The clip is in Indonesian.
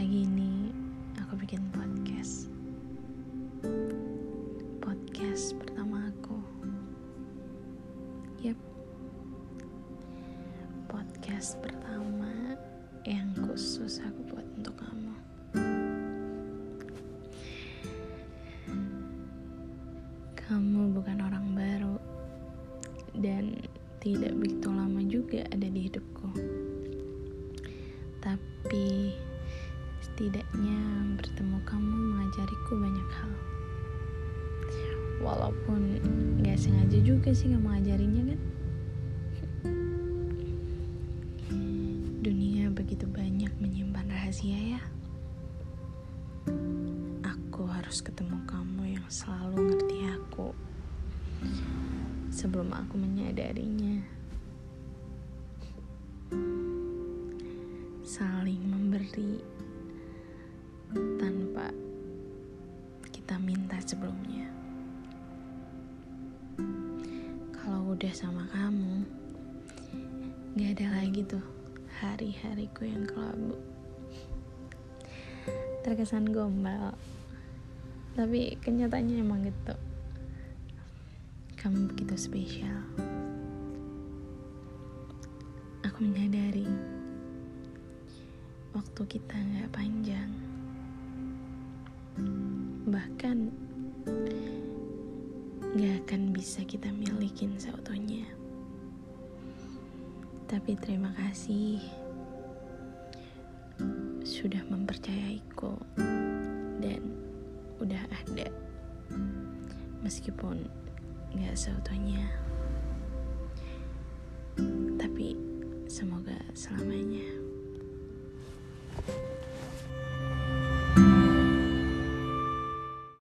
Pagi ini aku bikin podcast. Podcast pertama aku. Yep. Podcast pertama yang khusus aku buat untuk kamu. Kamu bukan orang baru dan tidak begitu lama juga ada di hidupku. Tapi setidaknya bertemu kamu mengajariku banyak hal. Walaupun gak sengaja juga sih gak mengajarinya kan. Dunia begitu banyak menyimpan rahasia ya. Aku harus ketemu kamu yang selalu ngerti aku. Sebelum aku menyadarinya. Saling memberi sebelumnya. Kalau udah sama kamu, gak ada lagi tuh hari-hariku yang kelabu. Terkesan gombal, tapi kenyataannya emang gitu. Kamu begitu spesial. Aku menyadari waktu kita gak panjang. Bahkan gak akan bisa kita milikin seutuhnya. Tapi terima kasih sudah mempercayaiku dan udah ada meskipun gak seutuhnya. Tapi semoga selamanya.